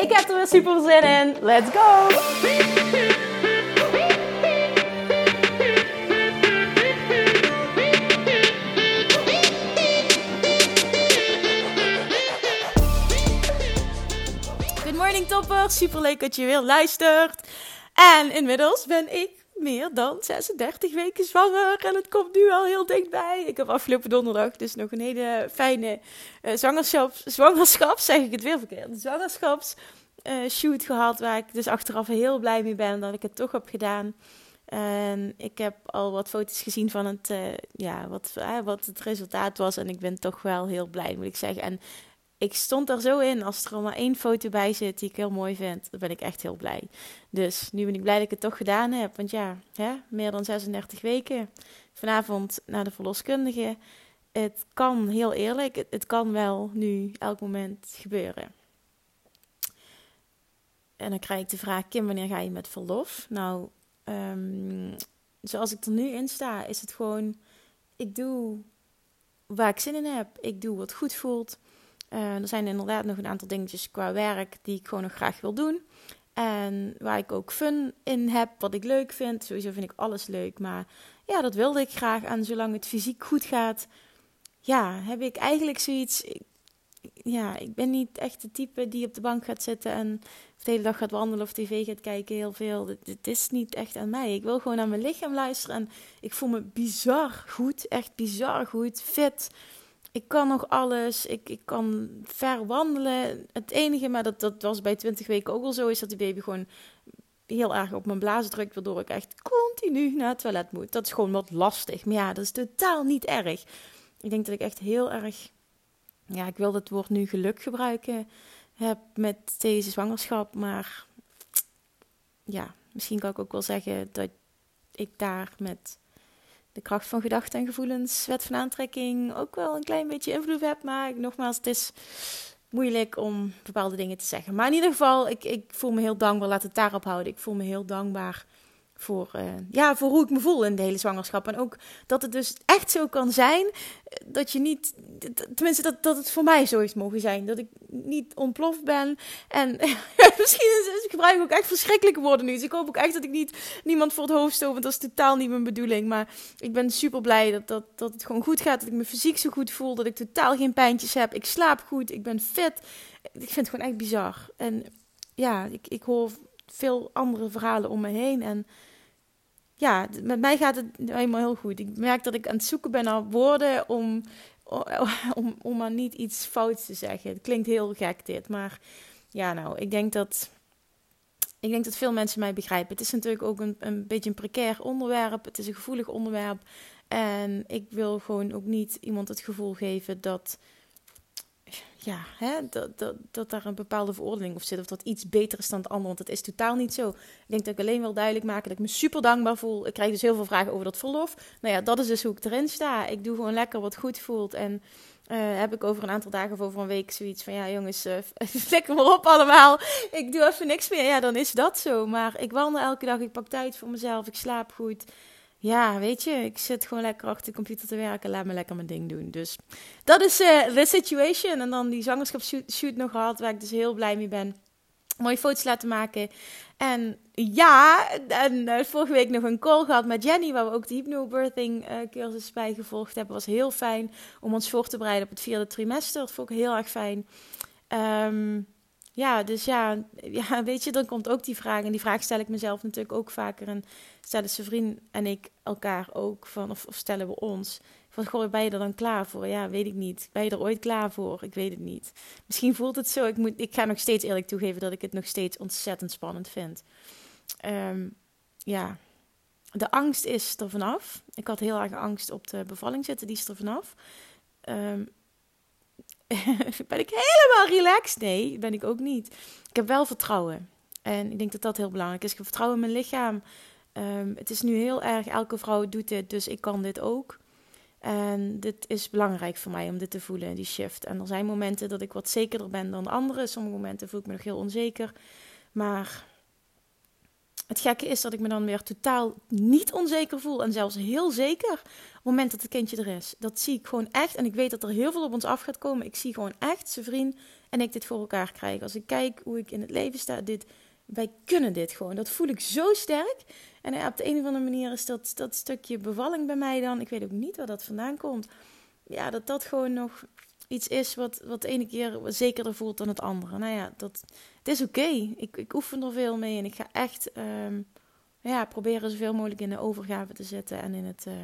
Ik heb er weer super zin in. Let's go! Good morning toppers. Super leuk dat je weer luistert. En inmiddels ben ik meer dan 36 weken zwanger. En het komt nu al heel dichtbij. Ik heb afgelopen donderdag dus nog een hele fijne uh, zwangerschaps, zwangerschap, zeg ik het weer verkeerd, zwangerschaps uh, shoot gehad. Waar ik dus achteraf heel blij mee ben dat ik het toch heb gedaan. En ik heb al wat foto's gezien van het, uh, ja, wat, wat het resultaat was. En ik ben toch wel heel blij, moet ik zeggen. En ik stond er zo in. Als er maar één foto bij zit die ik heel mooi vind, dan ben ik echt heel blij. Dus nu ben ik blij dat ik het toch gedaan heb. Want ja, hè, meer dan 36 weken. Vanavond naar de verloskundige. Het kan, heel eerlijk, het, kan wel nu elk moment gebeuren. En dan krijg ik de vraag, Kim, wanneer ga je met verlof? Nou, um, zoals ik er nu in sta, is het gewoon... Ik doe waar ik zin in heb. Ik doe wat goed voelt. Uh, er zijn inderdaad nog een aantal dingetjes qua werk die ik gewoon nog graag wil doen. En waar ik ook fun in heb, wat ik leuk vind. Sowieso vind ik alles leuk. Maar ja, dat wilde ik graag. En zolang het fysiek goed gaat, ja, heb ik eigenlijk zoiets. ja, ik ben niet echt de type die op de bank gaat zitten en de hele dag gaat wandelen of tv gaat kijken. Heel veel. Het is niet echt aan mij. Ik wil gewoon naar mijn lichaam luisteren. En ik voel me bizar goed. Echt bizar goed. Fit ik kan nog alles. Ik, ik kan ver wandelen. Het enige, maar dat, dat was bij 20 weken ook al zo, is dat die baby gewoon heel erg op mijn blazen drukt, waardoor ik echt continu naar het toilet moet. Dat is gewoon wat lastig. Maar ja, dat is totaal niet erg. Ik denk dat ik echt heel erg, ja, ik wil het woord nu geluk gebruiken heb met deze zwangerschap, maar ja, misschien kan ik ook wel zeggen dat ik daar met de kracht van gedachten en gevoelens, wet van aantrekking, ook wel een klein beetje invloed heb. Maar nogmaals, het is moeilijk om bepaalde dingen te zeggen. Maar in ieder geval, ik, ik voel me heel dankbaar. Laat het daarop houden. Ik voel me heel dankbaar voor, uh, ja, voor hoe ik me voel in de hele zwangerschap. En ook dat het dus echt zo kan zijn eh, dat je niet, tenminste dat, dat het voor mij zo heeft mogen zijn. Dat ik niet ontploft ben. En misschien is, ik gebruik ook echt verschrikkelijke woorden nu. Dus ik hoop ook echt dat ik niet niemand voor het hoofd stoot, want dat is totaal niet mijn bedoeling. Maar ik ben super blij dat, dat, dat het gewoon goed gaat. Dat ik me fysiek zo goed voel. Dat ik totaal geen pijntjes heb. Ik slaap goed. Ik ben fit. Ik vind het gewoon echt bizar. En ja, ik, ik hoor veel andere verhalen om me heen. En ja, met mij gaat het helemaal heel goed. Ik merk dat ik aan het zoeken ben naar woorden om, om, om maar niet iets fouts te zeggen. Het klinkt heel gek dit, maar ja, nou, ik denk dat, ik denk dat veel mensen mij begrijpen. Het is natuurlijk ook een, een beetje een precair onderwerp. Het is een gevoelig onderwerp. En ik wil gewoon ook niet iemand het gevoel geven dat ja, hè, dat, dat, dat daar een bepaalde veroordeling op zit. Of dat iets beter is dan het ander. Want dat is totaal niet zo. Ik denk dat ik alleen wil duidelijk maken dat ik me super dankbaar voel. Ik krijg dus heel veel vragen over dat verlof. Nou ja, dat is dus hoe ik erin sta. Ik doe gewoon lekker wat goed voelt. En uh, heb ik over een aantal dagen of over een week zoiets van... Ja jongens, uh, lekker maar op allemaal. Ik doe even niks meer. Ja, dan is dat zo. Maar ik wandel elke dag. Ik pak tijd voor mezelf. Ik slaap goed ja, weet je, ik zit gewoon lekker achter de computer te werken. Laat me lekker mijn ding doen. Dus dat is de situation. En dan die zwangerschapsshoot nog gehad, waar ik dus heel blij mee ben. Mooie foto's laten maken. En ja, en uh, vorige week nog een call gehad met Jenny, waar we ook de hypnobirthing uh, cursus bij gevolgd hebben. Was heel fijn om ons voor te bereiden op het vierde trimester. Dat vond ik heel erg fijn. Um, ja, dus ja, ja, weet je, dan komt ook die vraag. En die vraag stel ik mezelf natuurlijk ook vaker. En stellen zijn vriend en ik elkaar ook van, of, of, stellen we ons. Van, goh, ben je er dan klaar voor? Ja, weet ik niet. Ben je er ooit klaar voor? Ik weet het niet. Misschien voelt het zo. Ik, moet, ik ga nog steeds eerlijk toegeven dat ik het nog steeds ontzettend spannend vind. Um, ja, de angst is er vanaf. Ik had heel erg angst op de bevalling zitten, die is er vanaf. Um, ben ik helemaal relaxed? Nee, ben ik ook niet. Ik heb wel vertrouwen. En ik denk dat dat heel belangrijk is. Ik heb vertrouwen in mijn lichaam. Ehm, het is nu heel erg, elke vrouw doet dit, dus ik kan dit ook. En dit is belangrijk voor mij om dit te voelen, die shift. En er zijn momenten dat ik wat zekerder ben dan anderen. Sommige momenten voel ik me nog heel onzeker. Maar het gekke is dat ik me dan weer totaal niet onzeker voel. En zelfs heel zeker op het moment dat het kindje er is. Dat zie ik gewoon echt. En ik weet dat er heel veel op ons af gaat komen. Ik zie gewoon echt zijn vriend en ik dit voor elkaar krijgen. Als ik kijk hoe ik in het leven sta, dit, wij kunnen dit gewoon. Dat voel ik zo sterk. En op de een of andere manier is dat, dat stukje bevalling bij mij dan. Ik weet ook niet waar dat vandaan komt. Ja, dat dat gewoon nog iets is wat, wat de ene keer zekerder voelt dan het andere. Nou ja, dat, het is oké. Ik, ik oefen er veel mee en ik ga echt um, ja, proberen zoveel mogelijk in de overgave te zetten en in het, uh,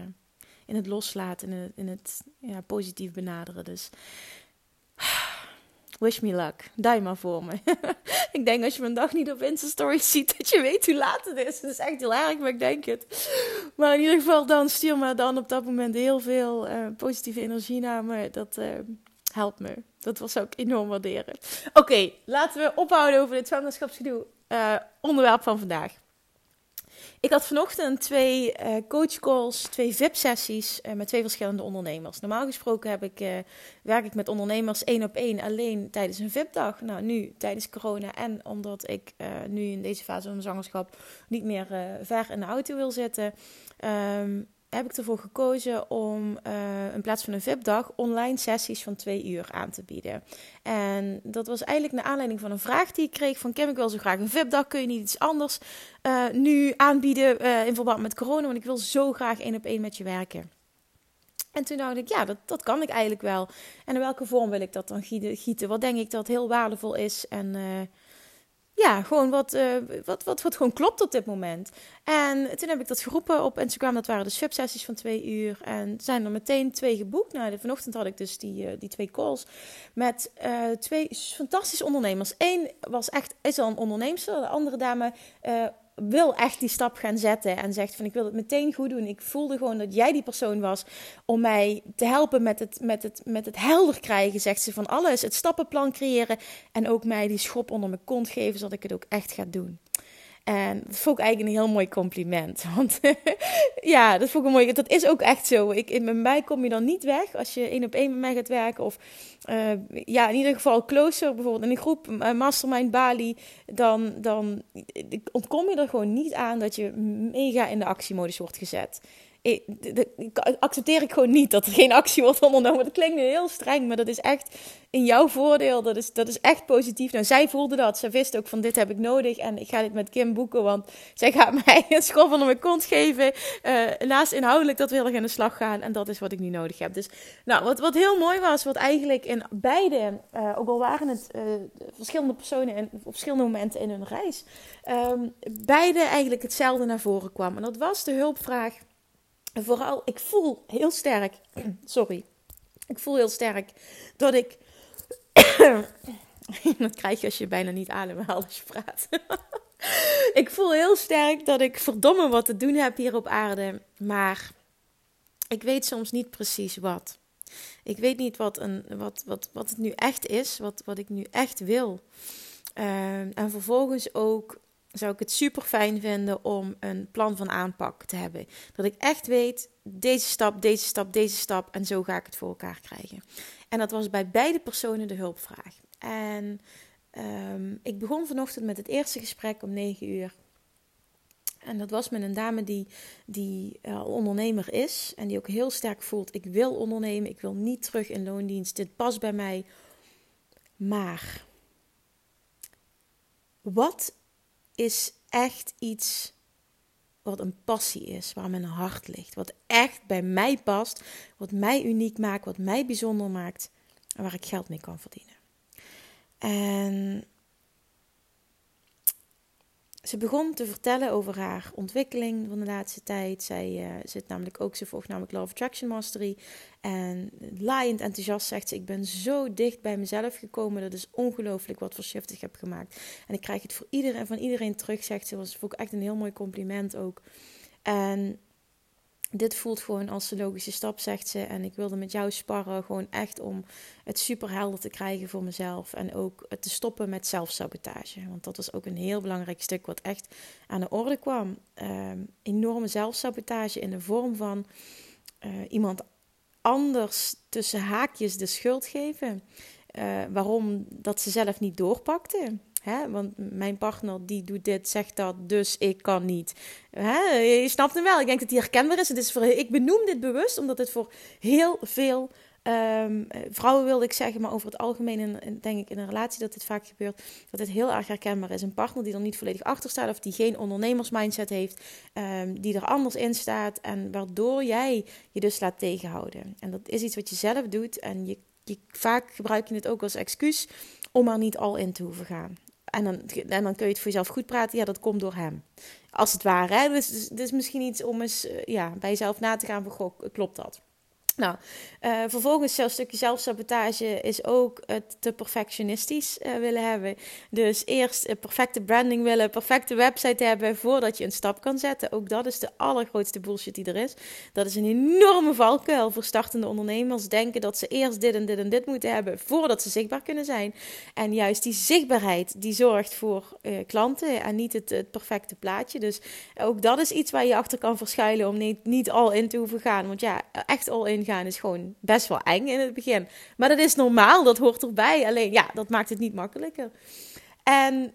in het loslaten, in het, in het ja, positief benaderen. Dus wish me luck. Duim maar voor me. ik denk als je mijn dag niet op Insta ziet, dat je weet hoe laat het is. Het is echt heel erg, maar ik denk het. Maar in ieder geval, dan stuur me dan op dat moment heel veel uh, positieve energie naar me. Dat, uh, help me. Dat was ook enorm waarderen. Oké, laten we ophouden over dit zwangerschapsgedoe. Uh, onderwerp van vandaag. Ik had vanochtend twee uh, coachcalls, twee VIP-sessies uh, met twee verschillende ondernemers. Normaal gesproken heb ik, werk ik met ondernemers één op één alleen tijdens een VIP-dag. Nou, nu tijdens corona en omdat ik nu in deze fase van mijn zwangerschap niet meer ver in de auto wil zitten, um, heb ik ervoor gekozen om uh, in plaats van een VIP-dag online sessies van twee uur aan te bieden. En dat was eigenlijk naar aanleiding van een vraag die ik kreeg van Kim, ik wil zo graag een VIP-dag, kun je niet iets anders uh, nu aanbieden uh, in verband met corona, want ik wil zo graag één op één met je werken. En toen dacht ik, ja, dat, dat kan ik eigenlijk wel. En in welke vorm wil ik dat dan gieten? Wat denk ik dat heel waardevol is en ja, gewoon wat, uh, wat, wat, wat gewoon klopt op dit moment. En toen heb ik dat geroepen op Instagram. Dat waren de subsessies van twee uur. En zijn er meteen twee geboekt. Nou, vanochtend had ik dus die, uh, die twee calls met uh, twee fantastische ondernemers. Eén was echt, is al een onderneemster. De andere dame wil echt die stap gaan zetten en zegt van ik wil het meteen goed doen. Ik voelde gewoon dat jij die persoon was om mij te helpen met het, met het, met het helder krijgen, zegt ze van alles. Het stappenplan creëren en ook mij die schop onder mijn kont geven zodat ik het ook echt ga doen. En dat vond ik eigenlijk een heel mooi compliment. Want ja, dat vond ik een mooi. Dat is ook echt zo. Ik, met mij kom je dan niet weg als je één op één met mij gaat werken. Of uh, ja, in ieder geval closer, bijvoorbeeld in een groep, uh, Mastermind Bali. Dan, dan ontkom je er gewoon niet aan dat je mega in de actiemodus wordt gezet ik, accepteer ik gewoon niet dat er geen actie wordt ondernomen. Dat klinkt nu heel streng, maar dat is echt in jouw voordeel. Dat is, dat is echt positief. Nou, zij voelde dat. Ze wist ook van dit heb ik nodig en ik ga dit met Kim boeken, want zij gaat mij een schof onder mijn kont geven. Uh, inhoudelijk dat we heel aan de slag gaan en dat is wat ik nu nodig heb. Dus nou, wat, wat heel mooi was, wat eigenlijk in beide, uh, ook al waren het uh, verschillende personen en op verschillende momenten in hun reis, um, beide eigenlijk hetzelfde naar voren kwam. En dat was de hulpvraag vooral, ik voel heel sterk, sorry, ik voel heel sterk dat ik, dat krijg je als je bijna niet ademhaalt als je praat. ik voel heel sterk dat ik verdomme wat te doen heb hier op aarde, maar ik weet soms niet precies wat. Ik weet niet wat, een, wat, wat, wat het nu echt is, wat, wat ik nu echt wil. Uh, en vervolgens ook zou ik het super fijn vinden om een plan van aanpak te hebben. Dat ik echt weet, deze stap, deze stap, deze stap en zo ga ik het voor elkaar krijgen. En dat was bij beide personen de hulpvraag. En um, ik begon vanochtend met het eerste gesprek om 9 uur. En dat was met een dame die, die uh, ondernemer is en die ook heel sterk voelt: ik wil ondernemen, ik wil niet terug in loondienst, dit past bij mij. Maar wat is echt iets wat een passie is, waar mijn hart ligt. Wat echt bij mij past, wat mij uniek maakt, wat mij bijzonder maakt en waar ik geld mee kan verdienen. En ze begon te vertellen over haar ontwikkeling van de laatste tijd. Zij uh, zit namelijk ook, ze volgt namelijk Love Attraction Mastery. En laaiend enthousiast zegt ze: Ik ben zo dicht bij mezelf gekomen. Dat is ongelooflijk wat voor shift ik heb gemaakt. En ik krijg het voor iedereen van iedereen terug, zegt ze. Dat vond ik echt een heel mooi compliment ook. En dit voelt gewoon als de logische stap, zegt ze. En ik wilde met jou sparren, gewoon echt om het super helder te krijgen voor mezelf. En ook te stoppen met zelfsabotage. Want dat was ook een heel belangrijk stuk wat echt aan de orde kwam. Ehm, enorme zelfsabotage in de vorm van uh, iemand anders tussen haakjes de schuld geven. Uh, waarom dat ze zelf niet doorpakte. Hè? Want mijn partner die doet dit, zegt dat, dus ik kan niet. Hè? Je snapt hem wel. Ik denk dat hij herkenbaar is. Het is voor, ik benoem dit bewust, omdat het voor heel veel um, vrouwen wilde ik zeggen, maar over het algemeen in, denk ik in een relatie dat dit vaak gebeurt, dat het heel erg herkenbaar is. Een partner die er niet volledig achter staat of die geen ondernemersmindset heeft, um, die er anders in staat en waardoor jij je dus laat tegenhouden. En dat is iets wat je zelf doet en je, vaak gebruik je het ook als excuus om er niet al in te hoeven gaan. En dan, en dan kun je het voor jezelf goed praten. Ja, dat komt door hem. Als het ware. Dus, dus, dus misschien iets om eens uh, ja, bij jezelf na te gaan. Van, goh, klopt dat? Nou, uh, vervolgens zo'n stukje zelfsabotage is ook het te perfectionistisch uh, willen hebben. Dus eerst perfecte branding willen, perfecte website hebben voordat je een stap kan zetten. Ook dat is de allergrootste bullshit die er is. Dat is een enorme valkuil voor startende ondernemers. Denken dat ze eerst dit en dit en dit moeten hebben voordat ze zichtbaar kunnen zijn. En juist die zichtbaarheid die zorgt voor uh, klanten en niet het, het, perfecte plaatje. Dus ook dat is iets waar je achter kan verschuilen om niet, niet al in te hoeven gaan. Want ja, echt al in is gewoon best wel eng in het begin. Maar dat is normaal, dat hoort erbij. Alleen ja, dat maakt het niet makkelijker. En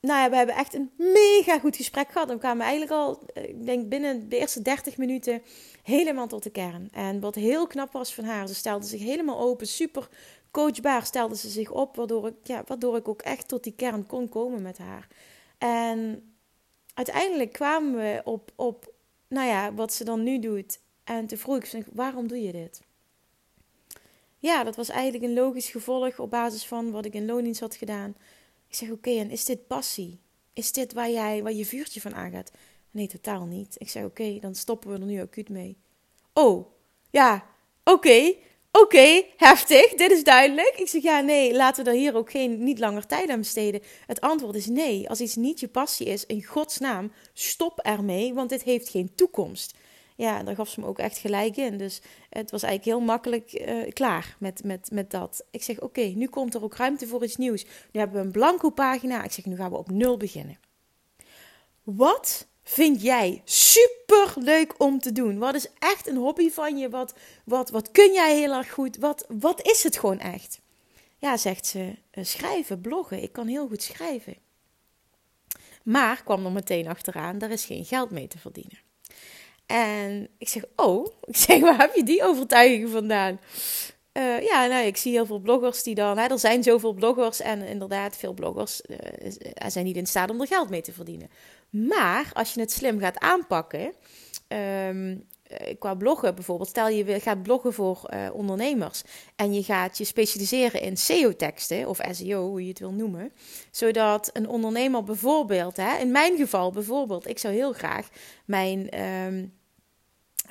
nou ja, we hebben echt een mega goed gesprek gehad. we kwamen eigenlijk al, eh, ik denk binnen de eerste 30 minuten helemaal tot de kern. En wat heel knap was van haar, ze stelde zich helemaal open, super coachbaar stelde ze zich op, waardoor ik, ja, waardoor ik ook echt tot die kern kon komen met haar. En uiteindelijk kwamen we op, op nou ja, wat ze dan nu doet. En toen vroeg ik ze, waarom doe je dit? Ja, dat was eigenlijk een logisch gevolg op basis van wat ik in loondienst had gedaan. Ik zeg, oké, en is dit passie? Is dit waar, jij, waar je vuurtje van aangaat? Nee, totaal niet. Ik zeg, oké, dan stoppen we er nu acuut mee. Oh, ja, oké, oké, heftig, dit is duidelijk. Ik zeg, ja, nee, laten we er hier ook geen, niet langer tijd aan besteden. Het antwoord is nee. Als iets niet je passie is, in godsnaam, stop ermee, want dit heeft geen toekomst ja, daar gaf ze me ook echt gelijk in. Dus het was eigenlijk heel makkelijk uh, klaar met, met, met dat. Ik zeg, oké, nu komt er ook ruimte voor iets nieuws. Nu hebben we een blanco pagina. Ik zeg, nu gaan we op nul beginnen. Wat vind jij super leuk om te doen? Wat is echt een hobby van je? Wat, wat, wat kun jij heel erg goed? Wat, wat is het gewoon echt? Ja, zegt ze, uh, schrijven, bloggen. Ik kan heel goed schrijven. Maar kwam er meteen achteraan, daar is geen geld mee te verdienen. En ik zeg, oh, ik zeg, waar heb je die overtuiging vandaan? Uh, ja, nou, ik zie heel veel bloggers die dan, hè, er zijn zoveel bloggers en inderdaad, veel bloggers uh, zijn niet in staat om er geld mee te verdienen. Maar als je het slim gaat aanpakken, um, qua bloggen bijvoorbeeld, stel je gaat bloggen voor uh, ondernemers en je gaat je specialiseren in SEO-teksten of SEO, hoe je het wil noemen, zodat een ondernemer bijvoorbeeld, hè, in mijn geval bijvoorbeeld, ik zou heel graag mijn. Um,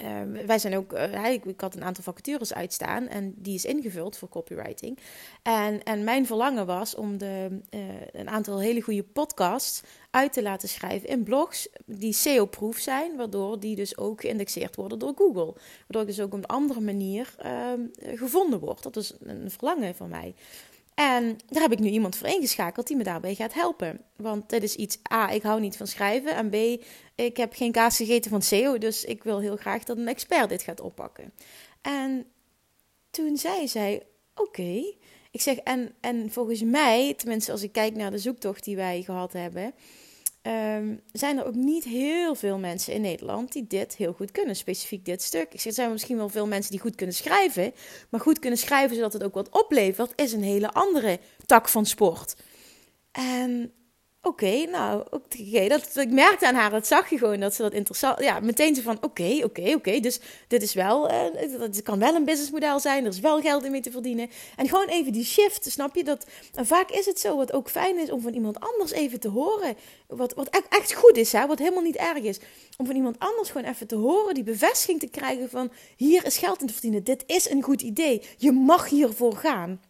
uh, wij zijn ook, uh, ik, had een aantal vacatures uitstaan en die is ingevuld voor copywriting. En, en mijn verlangen was om de, uh, een aantal hele goede podcasts uit te laten schrijven in blogs die SEO-proof zijn, waardoor die dus ook geïndexeerd worden door Google. Waardoor ik dus ook op een andere manier ehm, gevonden word. Dat is een verlangen van mij. En daar heb ik nu iemand voor ingeschakeld die me daarbij gaat helpen. Want dit is iets, A, ik hou niet van schrijven. En B, ik heb geen kaas gegeten van SEO. Dus ik wil heel graag dat een expert dit gaat oppakken. En toen zei zij, oké. Ik zeg, en, en volgens mij, tenminste als ik kijk naar de zoektocht die wij gehad hebben... Um, zijn er ook niet heel veel mensen in Nederland die dit heel goed kunnen, specifiek dit stuk. Ik zeg, er zijn misschien wel veel mensen die goed kunnen schrijven, maar goed kunnen schrijven zodat het ook wat oplevert, is een hele andere tak van sport. En Oké, nou, oké. Dat, ik merkte aan haar, dat zag je gewoon, dat ze dat interessant... Ja, meteen zo van, oké, oké, oké. Dus dit is wel, uh, het kan wel een businessmodel zijn. Er is wel geld in mee te verdienen. En gewoon even die shift, snap je? Dat, en vaak is het zo, wat ook fijn is, om van iemand anders even te horen. Wat, wat echt, echt goed is, hè? Wat helemaal niet erg is. Om van iemand anders gewoon even te horen, die bevestiging te krijgen van... Hier is geld in te verdienen. Dit is een goed idee. Je mag hiervoor gaan.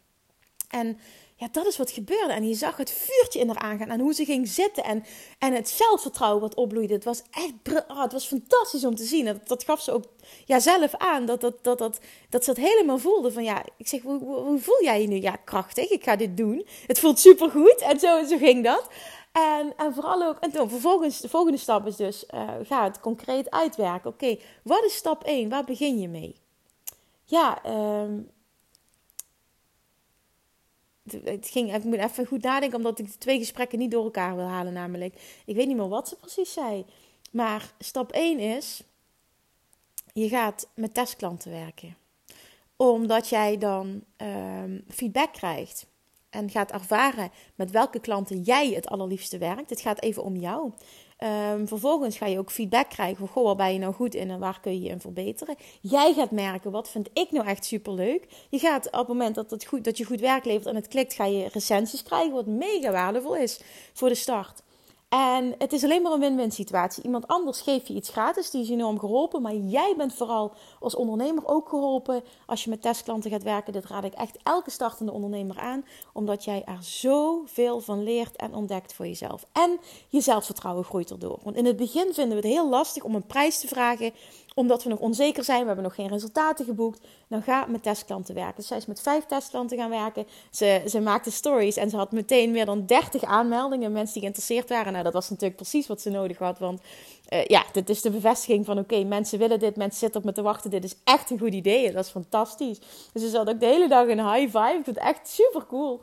En ja, dat is wat gebeurde. En je zag het vuurtje in haar aangaan. En hoe ze ging zitten. En, en het zelfvertrouwen wat opbloeide. Het was echt oh, het was fantastisch om te zien. Dat, dat gaf ze ook ja, zelf aan. Dat, dat, dat, dat, dat ze het helemaal voelde. Van ja, ik zeg, hoe, hoe, voel jij je nu? Ja, krachtig. Ik ga dit doen. Het voelt supergoed. En zo, zo ging dat. En, en vooral ook, en toen, vervolgens, de volgende stap is dus, uh, ga het concreet uitwerken. Oké, wat is stap 1? Waar begin je mee? Ja, um, het ging, ik moet even goed nadenken, omdat ik de twee gesprekken niet door elkaar wil halen. Namelijk, ik weet niet meer wat ze precies zei. Maar stap 1 is, je gaat met testklanten werken. Omdat jij dan um, feedback krijgt en gaat ervaren met welke klanten jij het allerliefste werkt. Het gaat even om jou. Um, vervolgens ga je ook feedback krijgen van, goh, waar ben je nou goed in en waar kun je je in verbeteren. Jij gaat merken, wat vind ik nou echt superleuk. Je gaat op het moment dat, het goed, dat je goed werk levert en het klikt, ga je recensies krijgen, wat mega waardevol is voor de start. En het is alleen maar een win-win situatie. Iemand anders geeft je iets gratis, die is enorm geholpen. Maar jij bent vooral als ondernemer ook geholpen als je met testklanten gaat werken. Dit raad ik echt elke startende ondernemer aan. Omdat jij er zoveel van leert en ontdekt voor jezelf. En je zelfvertrouwen groeit erdoor. Want in het begin vinden we het heel lastig om een prijs te vragen omdat we nog onzeker zijn, we hebben nog geen resultaten geboekt, dan ga met testklanten werken. Dus zij is met vijf testklanten gaan werken. Ze, ze maakte stories en ze had meteen meer dan 30 aanmeldingen, mensen die geïnteresseerd waren. Nou, dat was natuurlijk precies wat ze nodig had, want uh, ja, dit is de bevestiging van oké, mensen willen dit, mensen zitten op me te wachten, dit is echt een goed idee, dat is fantastisch. Dus ze zat ook de hele dag een high vibe, vind het echt super cool.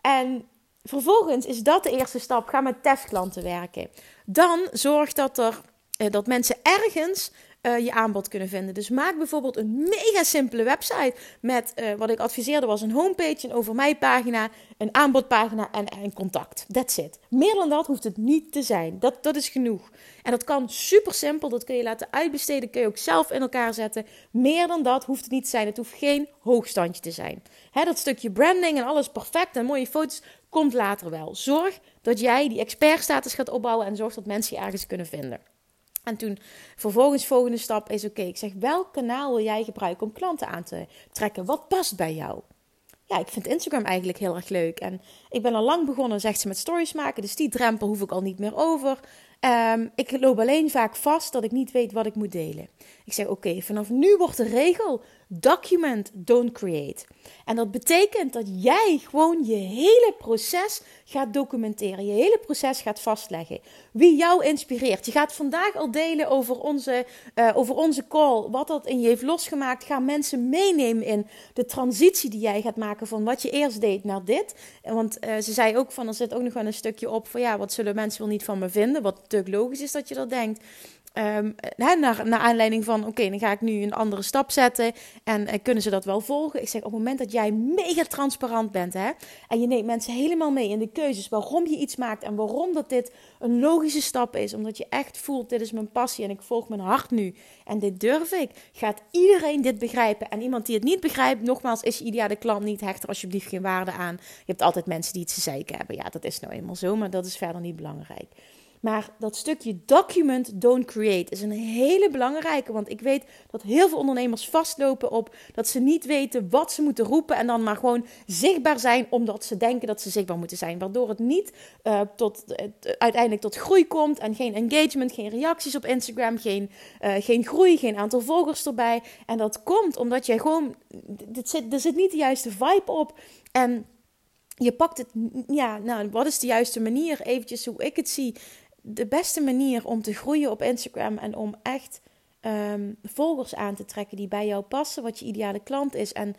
En vervolgens is dat de eerste stap, ga met testklanten werken. Dan zorg dat er uh, dat mensen ergens uh, je aanbod kunnen vinden. Dus maak bijvoorbeeld een mega simpele website met uh, wat ik adviseerde was een homepage, een over mij pagina, een aanbodpagina en, en contact. That's it. Meer dan dat hoeft het niet te zijn. Dat, dat is genoeg. En dat kan super simpel. Dat kun je laten uitbesteden. Kun je ook zelf in elkaar zetten. Meer dan dat hoeft het niet te zijn. Het hoeft geen hoogstandje te zijn. Hè, dat stukje branding en alles perfect en mooie foto's komt later wel. Zorg dat jij die expertstatus gaat opbouwen en zorg dat mensen je ergens kunnen vinden. En toen vervolgens volgende stap is oké, ik zeg welk kanaal wil jij gebruiken om klanten aan te trekken? Wat past bij jou? Ja, ik vind Instagram eigenlijk heel erg leuk. En ik ben al lang begonnen, zegt ze, met stories maken. Dus die drempel hoef ik al niet meer over. Um, ik loop alleen vaak vast dat ik niet weet wat ik moet delen. Ik zeg oké, vanaf nu wordt de regel document, don't create. En dat betekent dat jij gewoon je hele proces gaat documenteren. Je hele proces gaat vastleggen. Wie jou inspireert. Je gaat vandaag al delen over onze, uh, over onze call. Wat dat in je heeft losgemaakt. Ga mensen meenemen in de transitie die jij gaat maken van wat je eerst deed naar dit. Want uh, ze zei ook van er zit ook nog wel een stukje op van ja, wat zullen mensen wel niet van me vinden. Wat natuurlijk logisch is dat je dat denkt. Um, naar, aanleiding van, oké, dan ga ik nu een andere stap zetten. En uh, kunnen ze dat wel volgen? Ik zeg, op het moment dat jij mega transparant bent, hè, en je neemt mensen helemaal mee in de keuzes waarom je iets maakt en waarom dat dit een logische stap is, omdat je echt voelt, dit is mijn passie en ik volg mijn hart nu. En dit durf ik. Gaat iedereen dit begrijpen? En iemand die het niet begrijpt, nogmaals, is je ideale klant niet, hecht er alsjeblieft geen waarde aan. Je hebt altijd mensen die het te zeiken hebben. Ja, dat is nou eenmaal zo, maar dat is verder niet belangrijk. Maar dat stukje document, don't create is een hele belangrijke. Want ik weet dat heel veel ondernemers vastlopen op dat ze niet weten wat ze moeten roepen. En dan maar gewoon zichtbaar zijn omdat ze denken dat ze zichtbaar moeten zijn. Waardoor het niet uh, tot, uh, uiteindelijk tot groei komt. En geen engagement, geen reacties op Instagram, geen, uh, geen groei, geen aantal volgers erbij. En dat komt omdat jij gewoon. Zit, er zit niet de juiste vibe op. En je pakt het, ja, nou, wat is de juiste manier? Eventjes hoe ik het zie de beste manier om te groeien op Instagram en om echt um, volgers aan te trekken die bij jou passen, wat je ideale klant is, en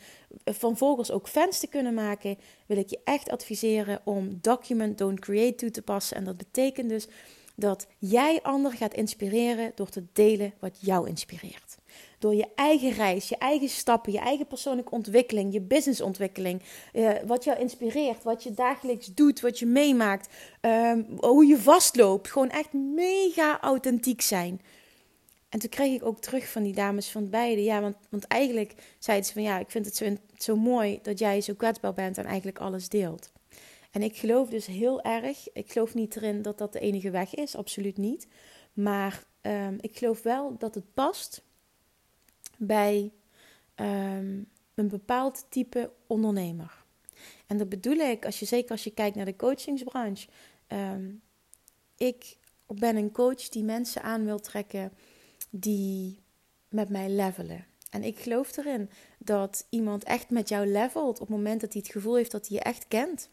van volgers ook fans te kunnen maken, wil ik je echt adviseren om Document Don't Create toe te passen. En dat betekent dus dat jij anderen gaat inspireren door te delen wat jou inspireert. Door je eigen reis, je eigen stappen, je eigen persoonlijke ontwikkeling, je businessontwikkeling. Uh, wat jou inspireert, wat je dagelijks doet, wat je meemaakt. Um, hoe je vastloopt. Gewoon echt mega authentiek zijn. En toen kreeg ik ook terug van die dames van beide. Ja, want, want eigenlijk zeiden ze van ja, ik vind het zo, zo mooi dat jij zo kwetsbaar bent en eigenlijk alles deelt. En ik geloof dus heel erg, ik geloof niet erin dat dat de enige weg is, absoluut niet. Maar um, ik geloof wel dat het past bij um, een bepaald type ondernemer. En dat bedoel ik, als je, zeker als je kijkt naar de coachingsbranche. Ehm, ik ben een coach die mensen aan wil trekken die met mij levelen. En ik geloof erin dat iemand echt met jou levelt op het moment dat hij het gevoel heeft dat hij je echt kent.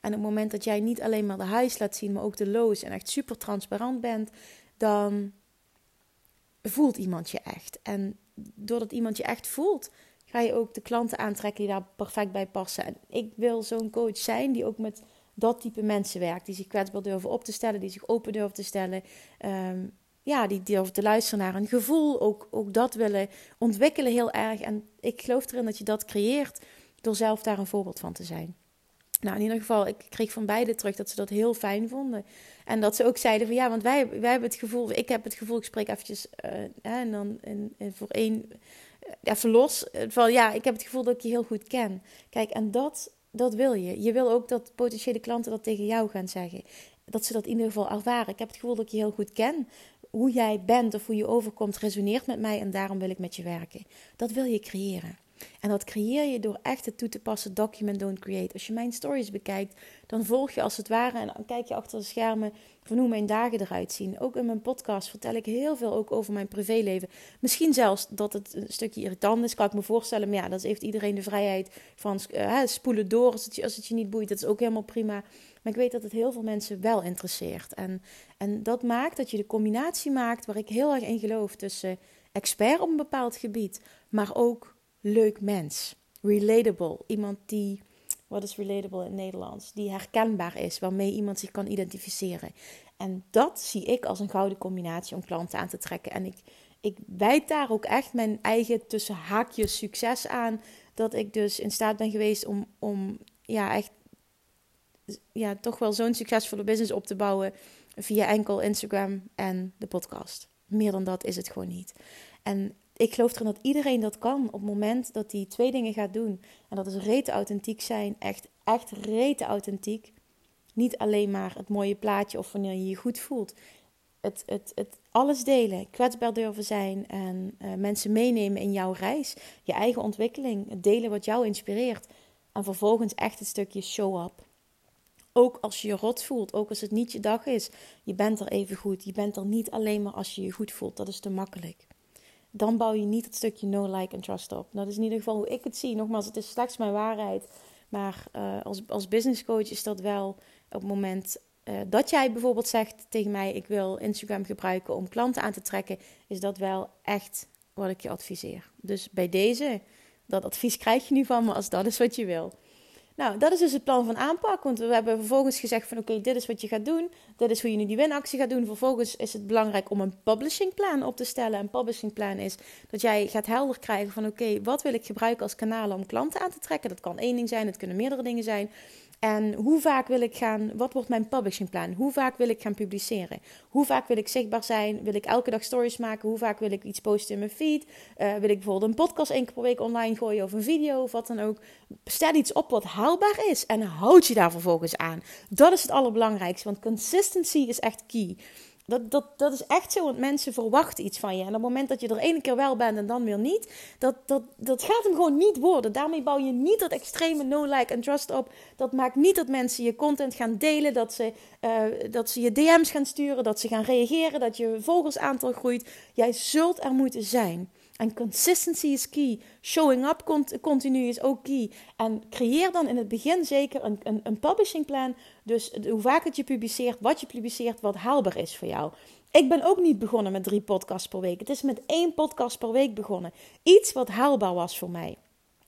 En op het moment dat jij niet alleen maar de highs laat zien, maar ook de lows en echt super transparant bent, dan voelt iemand je echt. En doordat iemand je echt voelt, ga je ook de klanten aantrekken die daar perfect bij passen. En ik wil zo'n coach zijn die ook met dat type mensen werkt. Die zich kwetsbaar durven op te stellen, die zich open durven te stellen. Um, ja, die durven te luisteren naar een gevoel. Ook, ook dat willen ontwikkelen heel erg. En ik geloof erin dat je dat creëert door zelf daar een voorbeeld van te zijn. Nou, in ieder geval, ik kreeg van beide terug dat ze dat heel fijn vonden. En dat ze ook zeiden van ja, want wij, wij hebben het gevoel, ik heb het gevoel, ik spreek eventjes uh, en dan in voor één, uh, even los, van ja, ik heb het gevoel dat ik je heel goed ken. Kijk, en dat, dat wil je. Je wil ook dat potentiële klanten dat tegen jou gaan zeggen. Dat ze dat in ieder geval ervaren. Ik heb het gevoel dat ik je heel goed ken. Hoe jij bent of hoe je overkomt resoneert met mij en daarom wil ik met je werken. Dat wil je creëren. En dat creëer je door echt het toe te passen document don't create. Als je mijn stories bekijkt, dan volg je als het ware en dan kijk je achter de schermen van hoe mijn dagen eruit zien. Ook in mijn podcast vertel ik heel veel ook over mijn privéleven. Misschien zelfs dat het een stukje irritant is, kan ik me voorstellen. Maar ja, dat heeft iedereen de vrijheid van uh, spoelen door als het, je, als het je niet boeit. Dat is ook helemaal prima. Maar ik weet dat het heel veel mensen wel interesseert. En, en dat maakt dat je de combinatie maakt waar ik heel erg in geloof tussen expert op een bepaald gebied, maar ook leuk mens. Relatable. Iemand die, wat is relatable in het Nederlands? Die herkenbaar is, waarmee iemand zich kan identificeren. En dat zie ik als een gouden combinatie om klanten aan te trekken. En ik, ik wijd daar ook echt mijn eigen tussen haakjes succes aan. Dat ik dus in staat ben geweest om, om ja, echt ja, toch wel zo'n succesvolle business op te bouwen via enkel Instagram en de podcast. Meer dan dat is het gewoon niet. En ik geloof erin dat iedereen dat kan op het moment dat hij twee dingen gaat doen. En dat is rete authentiek zijn, echt, echt rete authentiek. Niet alleen maar het mooie plaatje of wanneer je je goed voelt. Het, het, het alles delen, kwetsbaar durven zijn en uh, mensen meenemen in jouw reis, je eigen ontwikkeling, het delen wat jou inspireert. En vervolgens echt het stukje show-up. Ook als je je rot voelt, ook als het niet je dag is, je bent er even goed. Je bent er niet alleen maar als je je goed voelt. Dat is te makkelijk dan bouw je niet het stukje no, like en trust op. Dat is in ieder geval hoe ik het zie. Nogmaals, het is slechts mijn waarheid. Maar uh, als, als business coach is dat wel op het moment uh, dat jij bijvoorbeeld zegt tegen mij: Ik wil Instagram gebruiken om klanten aan te trekken, is dat wel echt wat ik je adviseer. Dus bij deze, dat advies krijg je nu van me als dat is wat je wil. Nou, dat is dus het plan van aanpak. Want we hebben vervolgens gezegd van oké, dit is wat je gaat doen. Dit is hoe je nu die winactie gaat doen. Vervolgens is het belangrijk om een publishing plan op te stellen. Een publishing plan is dat jij gaat helder krijgen van oké, wat wil ik gebruiken als kanalen om klanten aan te trekken. Dat kan één ding zijn, het kunnen meerdere dingen zijn. En hoe vaak wil ik gaan, wat wordt mijn publishing plan? Hoe vaak wil ik gaan publiceren? Hoe vaak wil ik zichtbaar zijn? Wil ik elke dag stories maken? Hoe vaak wil ik iets posten in mijn feed? Uh, wil ik bijvoorbeeld een podcast één keer per week online gooien of een video of wat dan ook? Stel iets op wat haalbaar is en houd je daar vervolgens aan. Dat is het allerbelangrijkste, want consistency is echt key. Dat, dat, dat is echt zo, want mensen verwachten iets van je. En op het moment dat je er ene keer wel bent en dan weer niet, dat, dat, dat gaat hem gewoon niet worden. Daarmee bouw je niet dat extreme no-like en trust op. Dat maakt niet dat mensen je content gaan delen, dat ze, uh, dat ze je DM's gaan sturen, dat ze gaan reageren, dat je volgersaantal groeit. Jij zult er moeten zijn. En consistency is key. Showing up continu is ook key. En creëer dan in het begin zeker een, een, een publishing plan. Dus hoe vaak het je publiceert, wat je publiceert, wat haalbaar is voor jou. Ik ben ook niet begonnen met drie podcasts per week. Het is met één podcast per week begonnen. Iets wat haalbaar was voor mij.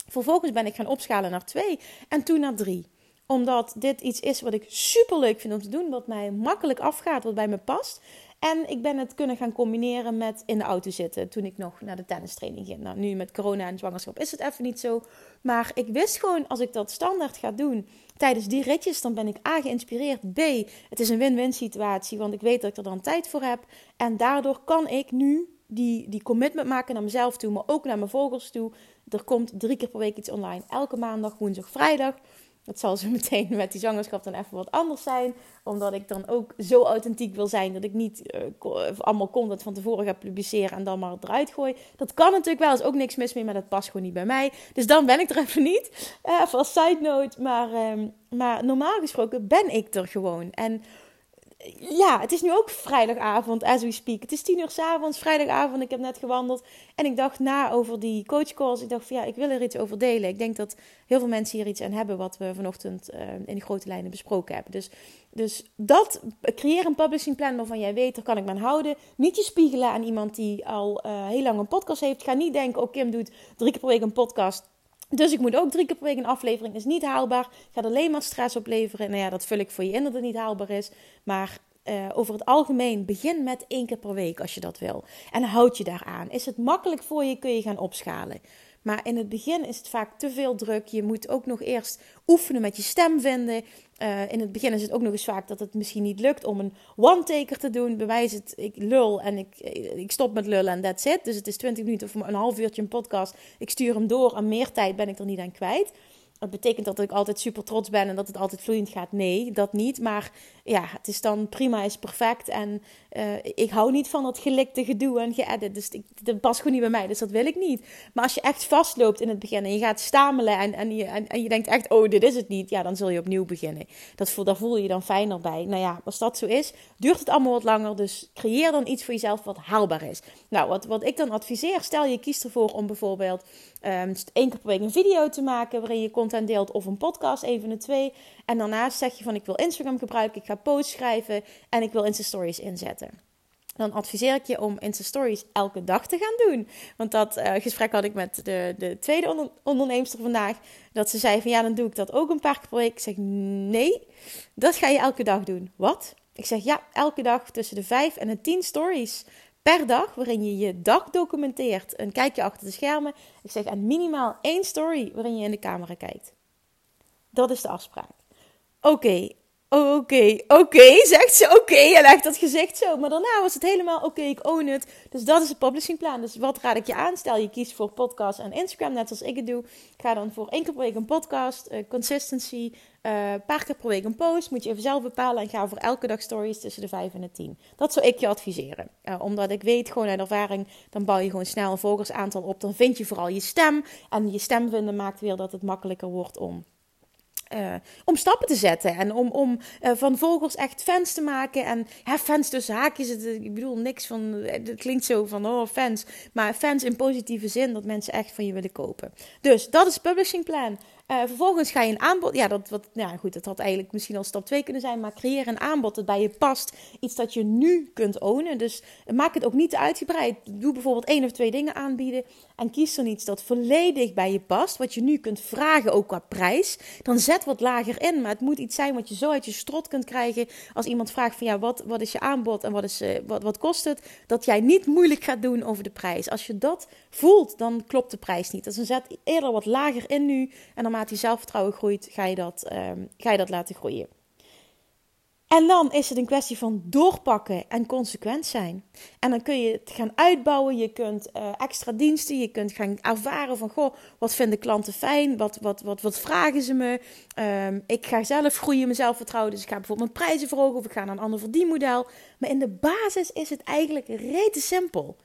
Vervolgens ben ik gaan opschalen naar twee en toen naar drie omdat dit iets is wat ik super leuk vind om te doen, wat mij makkelijk afgaat, wat bij me past. En ik ben het kunnen gaan combineren met in de auto zitten toen ik nog naar de tennistraining ging. Nou, nu met corona en zwangerschap is het even niet zo. Maar ik wist gewoon, als ik dat standaard ga doen tijdens die ritjes, dan ben ik A geïnspireerd. B, het is een win-win situatie, want ik weet dat ik er dan tijd voor heb. En daardoor kan ik nu die, die commitment maken naar mezelf toe, maar ook naar mijn volgers toe. Er komt drie keer per week iets online. Elke maandag, woensdag, vrijdag. Dat zal zo meteen met die zwangerschap dan even wat anders zijn. Omdat ik dan ook zo authentiek wil zijn dat ik niet uh, allemaal content van tevoren ga publiceren en dan maar eruit gooi. Dat kan natuurlijk wel, is ook niks mis mee, maar dat past gewoon niet bij mij. Dus dan ben ik er even niet. Uh, even als side note. Maar, uh, maar normaal gesproken ben ik er gewoon. En ja, het is nu ook vrijdagavond, as we speak. Het is tien uur s'avonds, vrijdagavond. Ik heb net gewandeld. En ik dacht na over die coachcalls. Ik dacht van ja, ik wil er iets over delen. Ik denk dat heel veel mensen hier iets aan hebben wat we vanochtend uh, in grote lijnen besproken hebben. Dus, dus dat, creëer een publishing plan waarvan jij weet, daar kan ik me aan houden. Niet je spiegelen aan iemand die al uh, heel lang een podcast heeft. Ga niet denken, oh Kim doet drie keer per week een podcast. Dus ik moet ook drie keer per week een aflevering. Is niet haalbaar. Gaat alleen maar stress opleveren. Nou ja, dat vul ik voor je in dat het niet haalbaar is. Maar uh, over het algemeen, begin met één keer per week als je dat wil. En houd je daaraan. Is het makkelijk voor je, kun je gaan opschalen. Maar in het begin is het vaak te veel druk. Je moet ook nog eerst oefenen met je stem vinden. Uh, in het begin is het ook nog eens vaak dat het misschien niet lukt om een one-taker te doen. Bewijs het, ik lul en ik, ik stop met lullen en that's it. Dus het is 20 minuten of een half uurtje een podcast. Ik stuur hem door en meer tijd ben ik er niet aan kwijt. Dat betekent dat ik altijd super trots ben en dat het altijd vloeiend gaat. Nee, dat niet. Maar ja, het is dan prima, is perfect. En uh, ik hou niet van dat gelikte gedoe en geëdit. Dus ik, dat past gewoon niet bij mij. Dus dat wil ik niet. Maar als je echt vastloopt in het begin en je gaat stamelen en, en, je, en, je denkt echt, oh, dit is het niet. Ja, dan zul je opnieuw beginnen. Dat voel, daar voel je je dan fijner bij. Nou ja, als dat zo is, duurt het allemaal wat langer. Dus creëer dan iets voor jezelf wat haalbaar is. Nou, wat, wat ik dan adviseer, stel je kiest ervoor om bijvoorbeeld um, één keer per week een video te maken waarin je content deelt of een podcast, een van de twee. En daarnaast zeg je van ik wil Instagram gebruiken, ik ga posts schrijven en ik wil Insta Stories inzetten. Dan adviseer ik je om Insta Stories elke dag te gaan doen. Want dat uh, gesprek had ik met de, de tweede onder, onderneemster vandaag. Dat ze zei van ja, dan doe ik dat ook een paar keer per week. Ik zeg nee, dat ga je elke dag doen. Wat? Ik zeg ja, elke dag tussen de vijf en de tien stories per dag, waarin je je dag documenteert. Een kijkje achter de schermen. Ik zeg en minimaal één story waarin je in de camera kijkt. Dat is de afspraak. Oké, oké, oké, zegt ze. Oké, en echt dat gezicht zo. Maar daarna was het helemaal oké, ik own het. Dus dat is het publishing plan. Dus wat raad ik je aan? Stel je kiest voor podcast en Instagram, net als ik het doe. Ga dan voor één keer per week een podcast, uh, consistency, een uh, paar keer per week een post. Moet je even zelf bepalen en ga voor elke dag stories tussen de 5 en de 10. Dat zou ik je adviseren. Uh, omdat ik weet gewoon uit ervaring, dan bouw je gewoon snel een volgersaantal op. Dan vind je vooral je stem. En je stem vinden maakt weer dat het makkelijker wordt om uh, om stappen te zetten en om, om uh, van volgers echt fans te maken. En ja, fans tussen haakjes, het, ik bedoel niks van, het klinkt zo van oh fans, maar fans in positieve zin dat mensen echt van je willen kopen. Dus dat is publishing plan. Uh, vervolgens ga je een aanbod. Ja, dat, wat, ja, goed, dat had eigenlijk misschien al stap 2 kunnen zijn. Maar creëer een aanbod dat bij je past. Iets dat je nu kunt ownen. Dus maak het ook niet uitgebreid. Doe bijvoorbeeld één of twee dingen aanbieden. En kies dan iets dat volledig bij je past. Wat je nu kunt vragen, ook qua prijs. Dan zet wat lager in. Maar het moet iets zijn wat je zo uit je strot kunt krijgen. Als iemand vraagt van ja, wat, wat is je aanbod en wat, is, uh, wat, wat kost het? Dat jij niet moeilijk gaat doen over de prijs. Als je dat voelt, dan klopt de prijs niet. Dus dan zet eerder wat lager in nu. En naarmate je zelfvertrouwen groeit, ga je dat, um, ga je dat laten groeien. En dan is het een kwestie van doorpakken en consequent zijn. En dan kun je het gaan uitbouwen. Je kunt uh, extra diensten. Je kunt gaan ervaren van: goh, wat vinden klanten fijn? Wat, wat, wat, wat vragen ze me? Um, ik ga zelf groeien, mijn zelfvertrouwen. Dus ik ga bijvoorbeeld mijn prijzen verhogen of ik ga naar een ander verdienmodel. Maar in de basis is het eigenlijk rete simpel.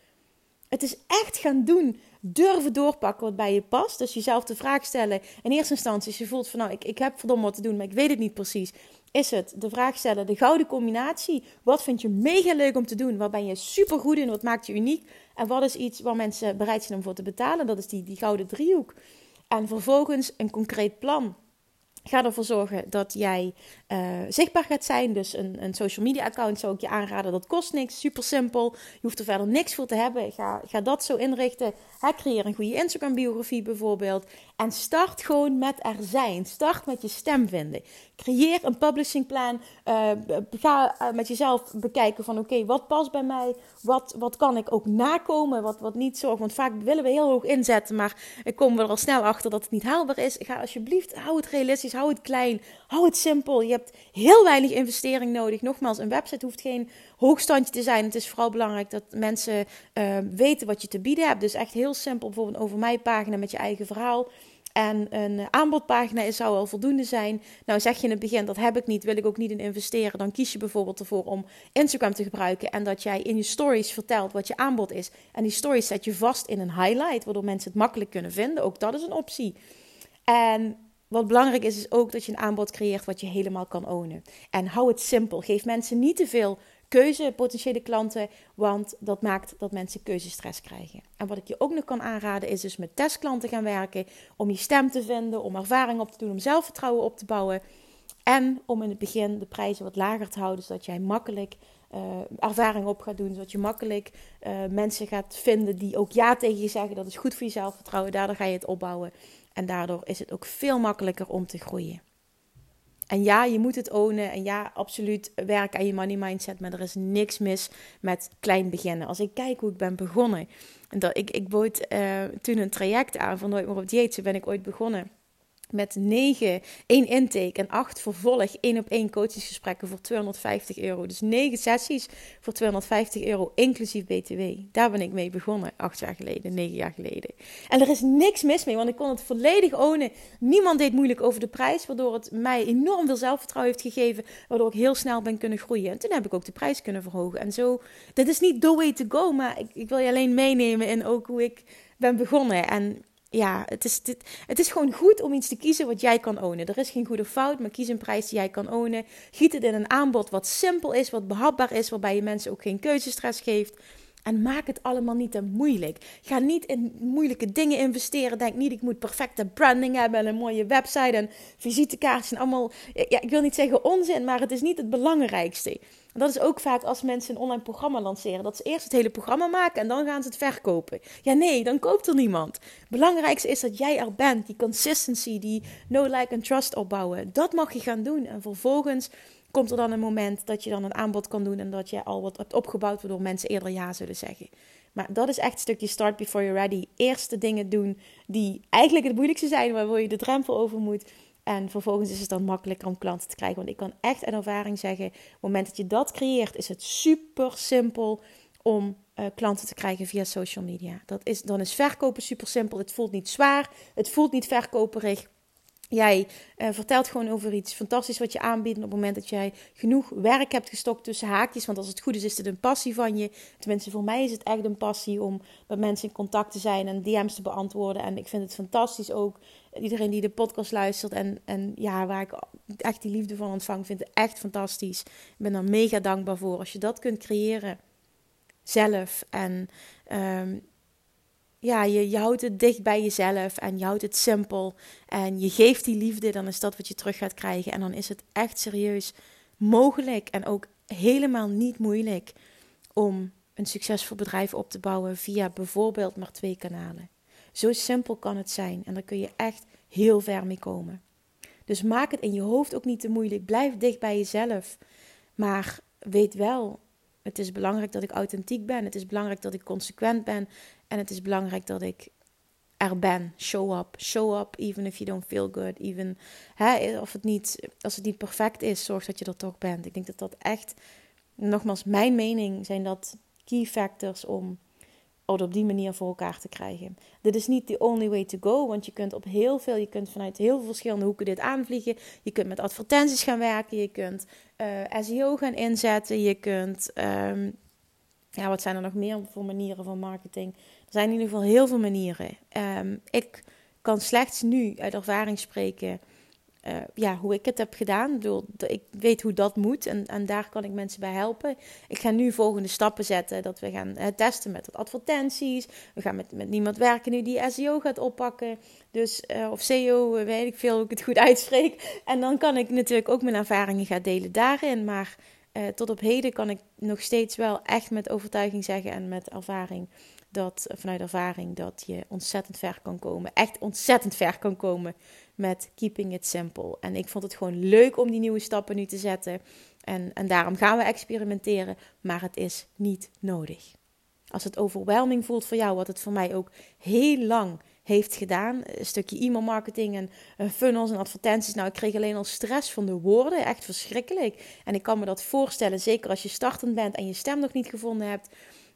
Het is echt gaan doen durven doorpakken wat bij je past. Dus jezelf de vraag stellen. In eerste instantie, als je voelt van nou, ik, ik heb verdomme wat te doen, maar ik weet het niet precies. Is het de vraag stellen, de gouden combinatie. Wat vind je mega leuk om te doen? Waar ben je super goed in? Wat maakt je uniek? En wat is iets waar mensen bereid zijn om voor te betalen? Dat is die, die gouden driehoek. En vervolgens een concreet plan. Ga ervoor zorgen dat jij uh, zichtbaar gaat zijn. Dus een, een, social media account zou ik je aanraden. Dat kost niks, super simpel. Je hoeft er verder niks voor te hebben. Ga, ga dat zo inrichten. He, creëer een goede Instagram biografie bijvoorbeeld. En start gewoon met er zijn. Start met je stem vinden. Creëer een publishing plan. Uh, ga uh, met jezelf bekijken van oké, wat past bij mij? Wat, wat kan ik ook nakomen? Wat, wat niet zorgt. Want vaak willen we heel hoog inzetten, maar komen we er al snel achter dat het niet haalbaar is. Ga alsjeblieft, hou het realistisch, hou het klein, hou het simpel. Je hebt heel weinig investering nodig. Nogmaals, een website hoeft geen hoogstandje te zijn. Het is vooral belangrijk dat mensen weten wat je te bieden hebt. Dus echt heel simpel, bijvoorbeeld over mij pagina met je eigen verhaal. En een aanbodpagina zou al voldoende zijn. Nou zeg je in het begin, dat heb ik niet, wil ik ook niet in investeren. Dan kies je bijvoorbeeld ervoor om Instagram te gebruiken. En dat jij in je stories vertelt wat je aanbod is. En die stories zet je vast in een highlight, waardoor mensen het makkelijk kunnen vinden. Ook dat is een optie. En wat belangrijk is, is ook dat je een aanbod creëert wat je helemaal kan ownen. En hou het simpel. Geef mensen niet te veel keuze, potentiële klanten, want dat maakt dat mensen keuzestress krijgen. En wat ik je ook nog kan aanraden is dus met testklanten gaan werken, om je stem te vinden, om ervaring op te doen, om zelfvertrouwen op te bouwen. En om in het begin de prijzen wat lager te houden, zodat jij makkelijk uh, ervaring op gaat doen. Zodat je makkelijk uh, mensen gaat vinden die ook ja tegen je zeggen. Dat is goed voor je zelfvertrouwen. Daardoor ga je het opbouwen. En daardoor is het ook veel makkelijker om te groeien. En ja, je moet het ownen. En ja, absoluut werk aan je money mindset. Maar er is niks mis met klein beginnen. Als ik kijk hoe ik ben begonnen. En dat, ik, ik bood uh, toen een traject aan van Nooit meer op dieet. Zo ben ik ooit begonnen met 9, 1 intake en 8 vervolg 1 op 1 coachingsgesprekken voor 250 euro. Dus 9 sessies voor 250 euro, inclusief BTW. Daar ben ik mee begonnen, 8 jaar geleden, 9 jaar geleden. En er is niks mis mee, want ik kon het volledig ownen. Niemand deed moeilijk over de prijs, waardoor het mij enorm veel zelfvertrouwen heeft gegeven, waardoor ik heel snel ben kunnen groeien. En toen heb ik ook de prijs kunnen verhogen. En zo, dit is niet the way to go, maar ik, ik wil je alleen meenemen in ook hoe ik ben begonnen. En ja, het is, dit, het is gewoon goed om iets te kiezen wat jij kan ownen. Er is geen goede fout, maar kies een prijs die jij kan ownen. Giet het in een aanbod wat simpel is, wat behapbaar is, waarbij je mensen ook geen keuzestress geeft. En maak het allemaal niet te moeilijk. Ga niet in moeilijke dingen investeren. Denk niet, ik moet perfecte branding hebben en een mooie website en visitekaartjes en allemaal. Ja, ik wil niet zeggen onzin, maar het is niet het belangrijkste. Dat is ook vaak als mensen een online programma lanceren. Dat ze eerst het hele programma maken en dan gaan ze het verkopen. Ja, nee, dan koopt er niemand. Het belangrijkste is dat jij er bent. Die consistency, die no like and trust opbouwen. Dat mag je gaan doen. En vervolgens komt er dan een moment dat je dan een aanbod kan doen. En dat je al wat hebt opgebouwd waardoor mensen eerder ja zullen zeggen. Maar dat is echt een stukje start before you're ready. Eerst de dingen doen die eigenlijk het moeilijkste zijn. Waarvoor je de drempel over moet. En vervolgens is het dan makkelijker om klanten te krijgen. Want ik kan echt uit ervaring zeggen: op het moment dat je dat creëert, is het super simpel om uh, klanten te krijgen via social media. Dat is, dan is verkopen super simpel. Het voelt niet zwaar, het voelt niet verkoperig. Jij uh, vertelt gewoon over iets fantastisch wat je aanbiedt. op het moment dat jij genoeg werk hebt gestokt tussen haakjes. Want als het goed is, is het een passie van je. Tenminste, voor mij is het echt een passie om met mensen in contact te zijn en DM's te beantwoorden. En ik vind het fantastisch ook. Iedereen die de podcast luistert en, en ja, waar ik echt die liefde van ontvang, vind het echt fantastisch. Ik ben er mega dankbaar voor. Als je dat kunt creëren zelf en um, ja, je, je houdt het dicht bij jezelf en je houdt het simpel. En je geeft die liefde, dan is dat wat je terug gaat krijgen. En dan is het echt serieus mogelijk en ook helemaal niet moeilijk om een succesvol bedrijf op te bouwen via bijvoorbeeld maar twee kanalen. Zo simpel kan het zijn en daar kun je echt heel ver mee komen. Dus maak het in je hoofd ook niet te moeilijk. Blijf dicht bij jezelf. Maar weet wel, het is belangrijk dat ik authentiek ben. Het is belangrijk dat ik consequent ben. En het is belangrijk dat ik er ben. Show up. Show up, even if you don't feel good. Even, hè, of het niet, als het niet perfect is, zorg dat je er toch bent. Ik denk dat dat echt, nogmaals, mijn mening zijn dat key factors om op die manier voor elkaar te krijgen. Dit is niet the only way to go, want je kunt op heel veel, je kunt vanuit heel veel verschillende hoeken dit aanvliegen. Je kunt met advertenties gaan werken, je kunt uh, SEO gaan inzetten, je kunt, um, ja, wat zijn er nog meer voor manieren van marketing? Zijn in ieder geval heel veel manieren. Um, ik kan slechts nu uit ervaring spreken uh, ja, hoe ik het heb gedaan. Ik, ik weet hoe dat moet en, en daar kan ik mensen bij helpen. Ik ga nu volgende stappen zetten. Dat we gaan testen met advertenties. We gaan met, met niemand werken nu die SEO gaat oppakken. Dus, uh, of SEO, weet ik veel hoe ik het goed uitspreek. En dan kan ik natuurlijk ook mijn ervaringen gaan delen daarin. Maar tot op heden kan ik nog steeds wel echt met overtuiging zeggen en met ervaring dat vanuit ervaring dat je ontzettend ver kan komen. Echt ontzettend ver kan komen met keeping it simple. En ik vond het gewoon leuk om die nieuwe stappen nu te zetten. En, en daarom gaan we experimenteren, maar het is niet nodig. Als het overwhelming voelt voor jou, wat het voor mij ook heel lang heeft gedaan. Een stukje e-mail marketing en funnels en advertenties. Nou, ik kreeg alleen al stress van de woorden. Echt verschrikkelijk. En ik kan me dat voorstellen, zeker als je startend bent en je stem nog niet gevonden hebt.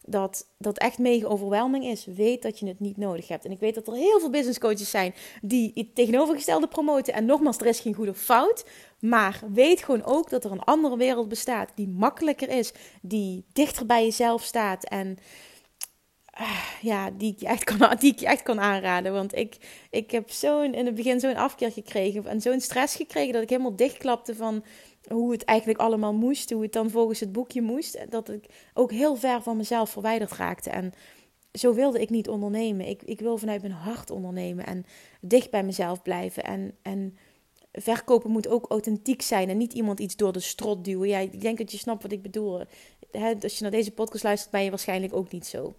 Dat dat echt mega overweldiging is, weet dat je het niet nodig hebt. En ik weet dat er heel veel business coaches zijn die het tegenovergestelde promoten. En nogmaals, er is geen goede fout. Maar weet gewoon ook dat er een andere wereld bestaat die makkelijker is, die dichter bij jezelf staat en uh, ja, die ik, je echt kan, die ik echt kan aanraden. Want ik, ik heb zo'n in het begin zo'n afkeer gekregen en zo'n stress gekregen dat ik helemaal dichtklapte van hoe het eigenlijk allemaal moest, hoe het dan volgens het boekje moest, dat ik ook heel ver van mezelf verwijderd raakte. En zo wilde ik niet ondernemen. Ik, ik wil vanuit mijn hart ondernemen en dicht bij mezelf blijven. En, en verkopen moet ook authentiek zijn en niet iemand iets door de strot duwen. Ja, ik denk dat je snapt wat ik bedoel. als je naar deze podcast luistert, ben je waarschijnlijk ook niet zo.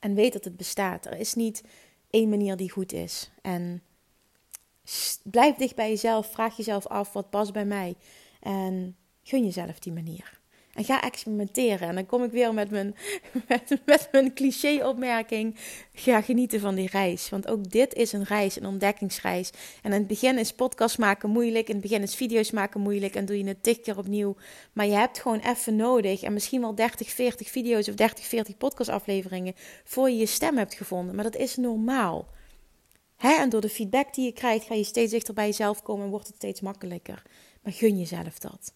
En weet dat het bestaat. Er is niet één manier die goed is. En blijf dicht bij jezelf. Vraag jezelf af wat past bij mij. En gun jezelf die manier. En ga experimenteren. En dan kom ik weer met mijn, met, met mijn cliché-opmerking. Ga genieten van die reis. Want ook dit is een reis, een ontdekkingsreis. En in het begin is podcast maken moeilijk. In het begin is video's maken moeilijk. En doe je het tig keer opnieuw. Maar je hebt gewoon even nodig. En misschien wel 30, 40 video's of 30, 40 podcastafleveringen. Voor je je stem hebt gevonden. Maar dat is normaal. Hè? En door de feedback die je krijgt, ga je steeds dichter bij jezelf komen en wordt het steeds makkelijker. Maar gun jezelf dat.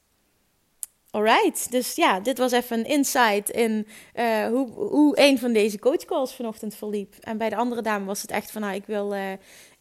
Alright, dus ja, dit was even een insight in uh, hoe, hoe een van deze coachcalls vanochtend verliep. En bij de andere dame was het echt van, nou, ik wil, uh,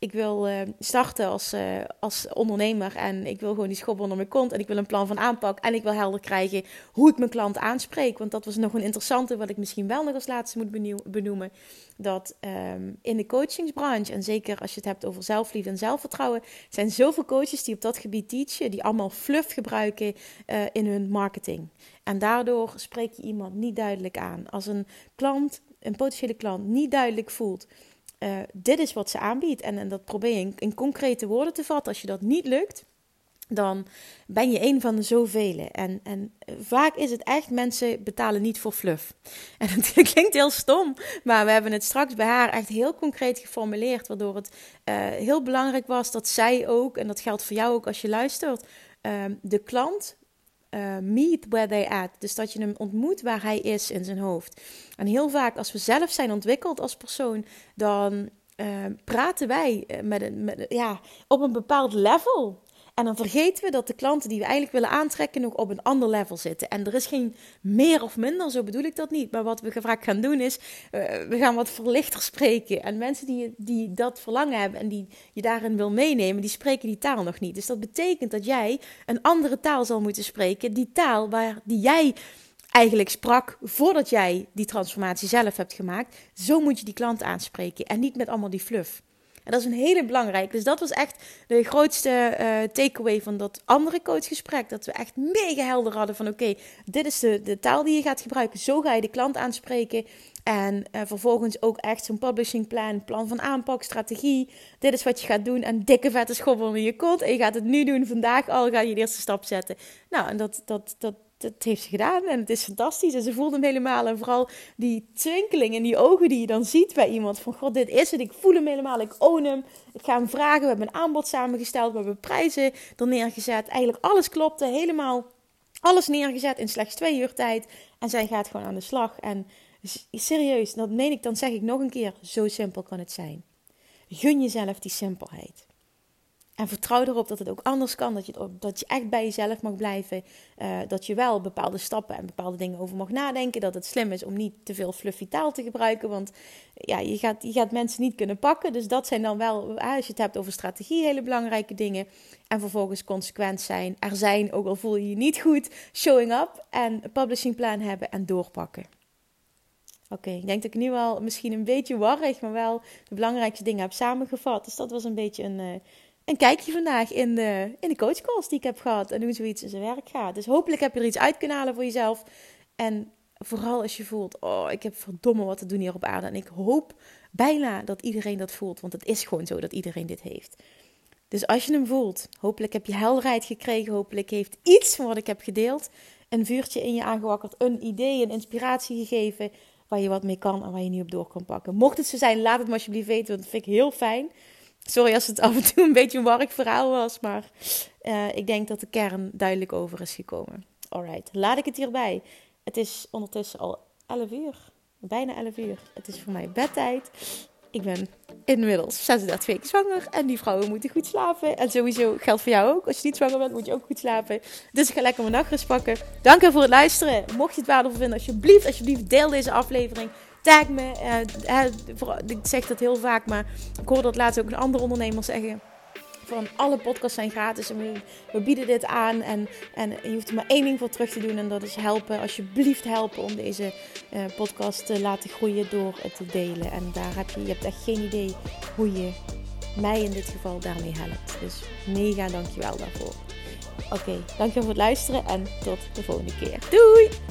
ik wil uh, starten als, als ondernemer en ik wil gewoon die schop onder mijn kont en ik wil een plan van aanpak en ik wil helder krijgen hoe ik mijn klant aanspreek. Want dat was nog een interessante wat ik misschien wel nog als laatste moet benoemen dat um, in de coachingsbranche, en zeker als je het hebt over zelfliefde en zelfvertrouwen, zijn zoveel coaches die op dat gebied teachen, die allemaal fluff gebruiken uh, in hun marketing. En daardoor spreek je iemand niet duidelijk aan. Als een klant, een potentiële klant, niet duidelijk voelt. Uh, dit is wat ze aanbiedt. En, en dat probeer je in, concrete woorden te vatten. Als je dat niet lukt, dan ben je een van de zoveel. En, en vaak is het echt, mensen betalen niet voor fluff. En het klinkt heel stom, maar we hebben het straks bij haar echt heel concreet geformuleerd, waardoor het uh, heel belangrijk was dat zij ook, en dat geldt voor jou ook als je luistert, de klant uh, meet where they at. Dus dat je hem ontmoet waar hij is in zijn hoofd. En heel vaak als we zelf zijn ontwikkeld als persoon, dan praten wij met een, ja, op een bepaald level. En dan vergeten we dat de klanten die we eigenlijk willen aantrekken nog op een ander level zitten. En er is geen meer of minder, zo bedoel ik dat niet. Maar wat we vaak gaan doen is, uh, we gaan wat verlichter spreken. En mensen die, die dat verlangen hebben en die je daarin wil meenemen, die spreken die taal nog niet. Dus dat betekent dat jij een andere taal zal moeten spreken. Die taal waar die jij eigenlijk sprak voordat jij die transformatie zelf hebt gemaakt. Zo moet je die klant aanspreken en niet met allemaal die fluff. En dat is een hele belangrijke. Dus dat was echt de grootste uh, takeaway van dat andere coachgesprek. Dat we echt mega helder hadden van oké, dit is de, de taal die je gaat gebruiken. Zo ga je de klant aanspreken. En uh, vervolgens ook echt zo'n publishing plan, plan van aanpak, strategie. Dit is wat je gaat doen. En dikke vette schoppen onder je kont. En je gaat het nu doen. Vandaag al ga je de eerste stap zetten. Nou, en dat, dat, dat, dat heeft ze gedaan en het is fantastisch. En ze voelde hem helemaal. En vooral die twinkeling in die ogen die je dan ziet bij iemand. Van god, dit is het. Ik voel hem helemaal. Ik own hem. Ik ga hem vragen. We hebben een aanbod samengesteld. We hebben prijzen er neergezet. Eigenlijk alles klopte. Helemaal alles neergezet in slechts twee uur tijd. En zij gaat gewoon aan de slag. En serieus, dat meen ik. Dan zeg ik nog een keer. Zo simpel kan het zijn. Gun jezelf die simpelheid. En vertrouw erop dat het ook anders kan. Dat je, dat je echt bij jezelf mag blijven. Uh, dat je wel bepaalde stappen en bepaalde dingen over mag nadenken. Dat het slim is om niet te veel fluffy taal te gebruiken. Want ja, je, gaat, je gaat mensen niet kunnen pakken. Dus dat zijn dan wel, eh, als je het hebt over strategie, hele belangrijke dingen. En vervolgens consequent zijn. Er zijn, ook al voel je je niet goed, showing up. En een publishing plan hebben en doorpakken. Oké, ik denk dat ik nu al misschien een beetje warrig, maar wel de belangrijkste dingen heb samengevat. Dus dat was een beetje een, uh, een kijkje vandaag in de, in de coachcalls die ik heb gehad. En hoe zoiets in zijn werk gaat. Dus hopelijk heb je er iets uit kunnen halen voor jezelf. En vooral als je voelt, oh, ik heb verdomme wat te doen hier op aarde. En ik hoop bijna dat iedereen dat voelt. Want het is gewoon zo dat iedereen dit heeft. Dus als je hem voelt, hopelijk heb je helderheid gekregen. Hopelijk heeft iets van wat ik heb gedeeld een vuurtje in je aangewakkerd. Een idee, een inspiratie gegeven waar je wat mee kan en waar je nu op door kan pakken. Mocht het zo zijn, laat het me alsjeblieft weten, want dat vind ik heel fijn. Sorry als het af en toe een beetje een warrig verhaal was, maar uh, ik denk dat de kern duidelijk over is gekomen. Alright, laat ik het hierbij. Het is ondertussen al 11 uur. bijna 11 uur. Het is voor mij bedtijd. Ik ben inmiddels 36 weken zwanger. En die vrouwen moeten goed slapen. En sowieso geldt voor jou ook. Als je niet zwanger bent, moet je ook goed slapen. Dus ik ga lekker mijn nachtrust pakken. Dank je voor het luisteren. Mocht je het waardevol vinden, alsjeblieft, alsjeblieft deel deze aflevering. Tag me. Uh, ik zeg dat heel vaak, maar ik hoor dat laatst ook een andere ondernemer zeggen van alle podcasts zijn gratis en we, bieden dit aan. En, en je hoeft er maar één ding voor terug te doen en dat is helpen. Alsjeblieft helpen om deze uh, podcast te laten groeien door het te delen. En daar heb je, je hebt echt geen idee hoe je mij in dit geval daarmee helpt. Dus mega dankjewel daarvoor. Oké, dankjewel voor het luisteren en tot de volgende keer. Doei!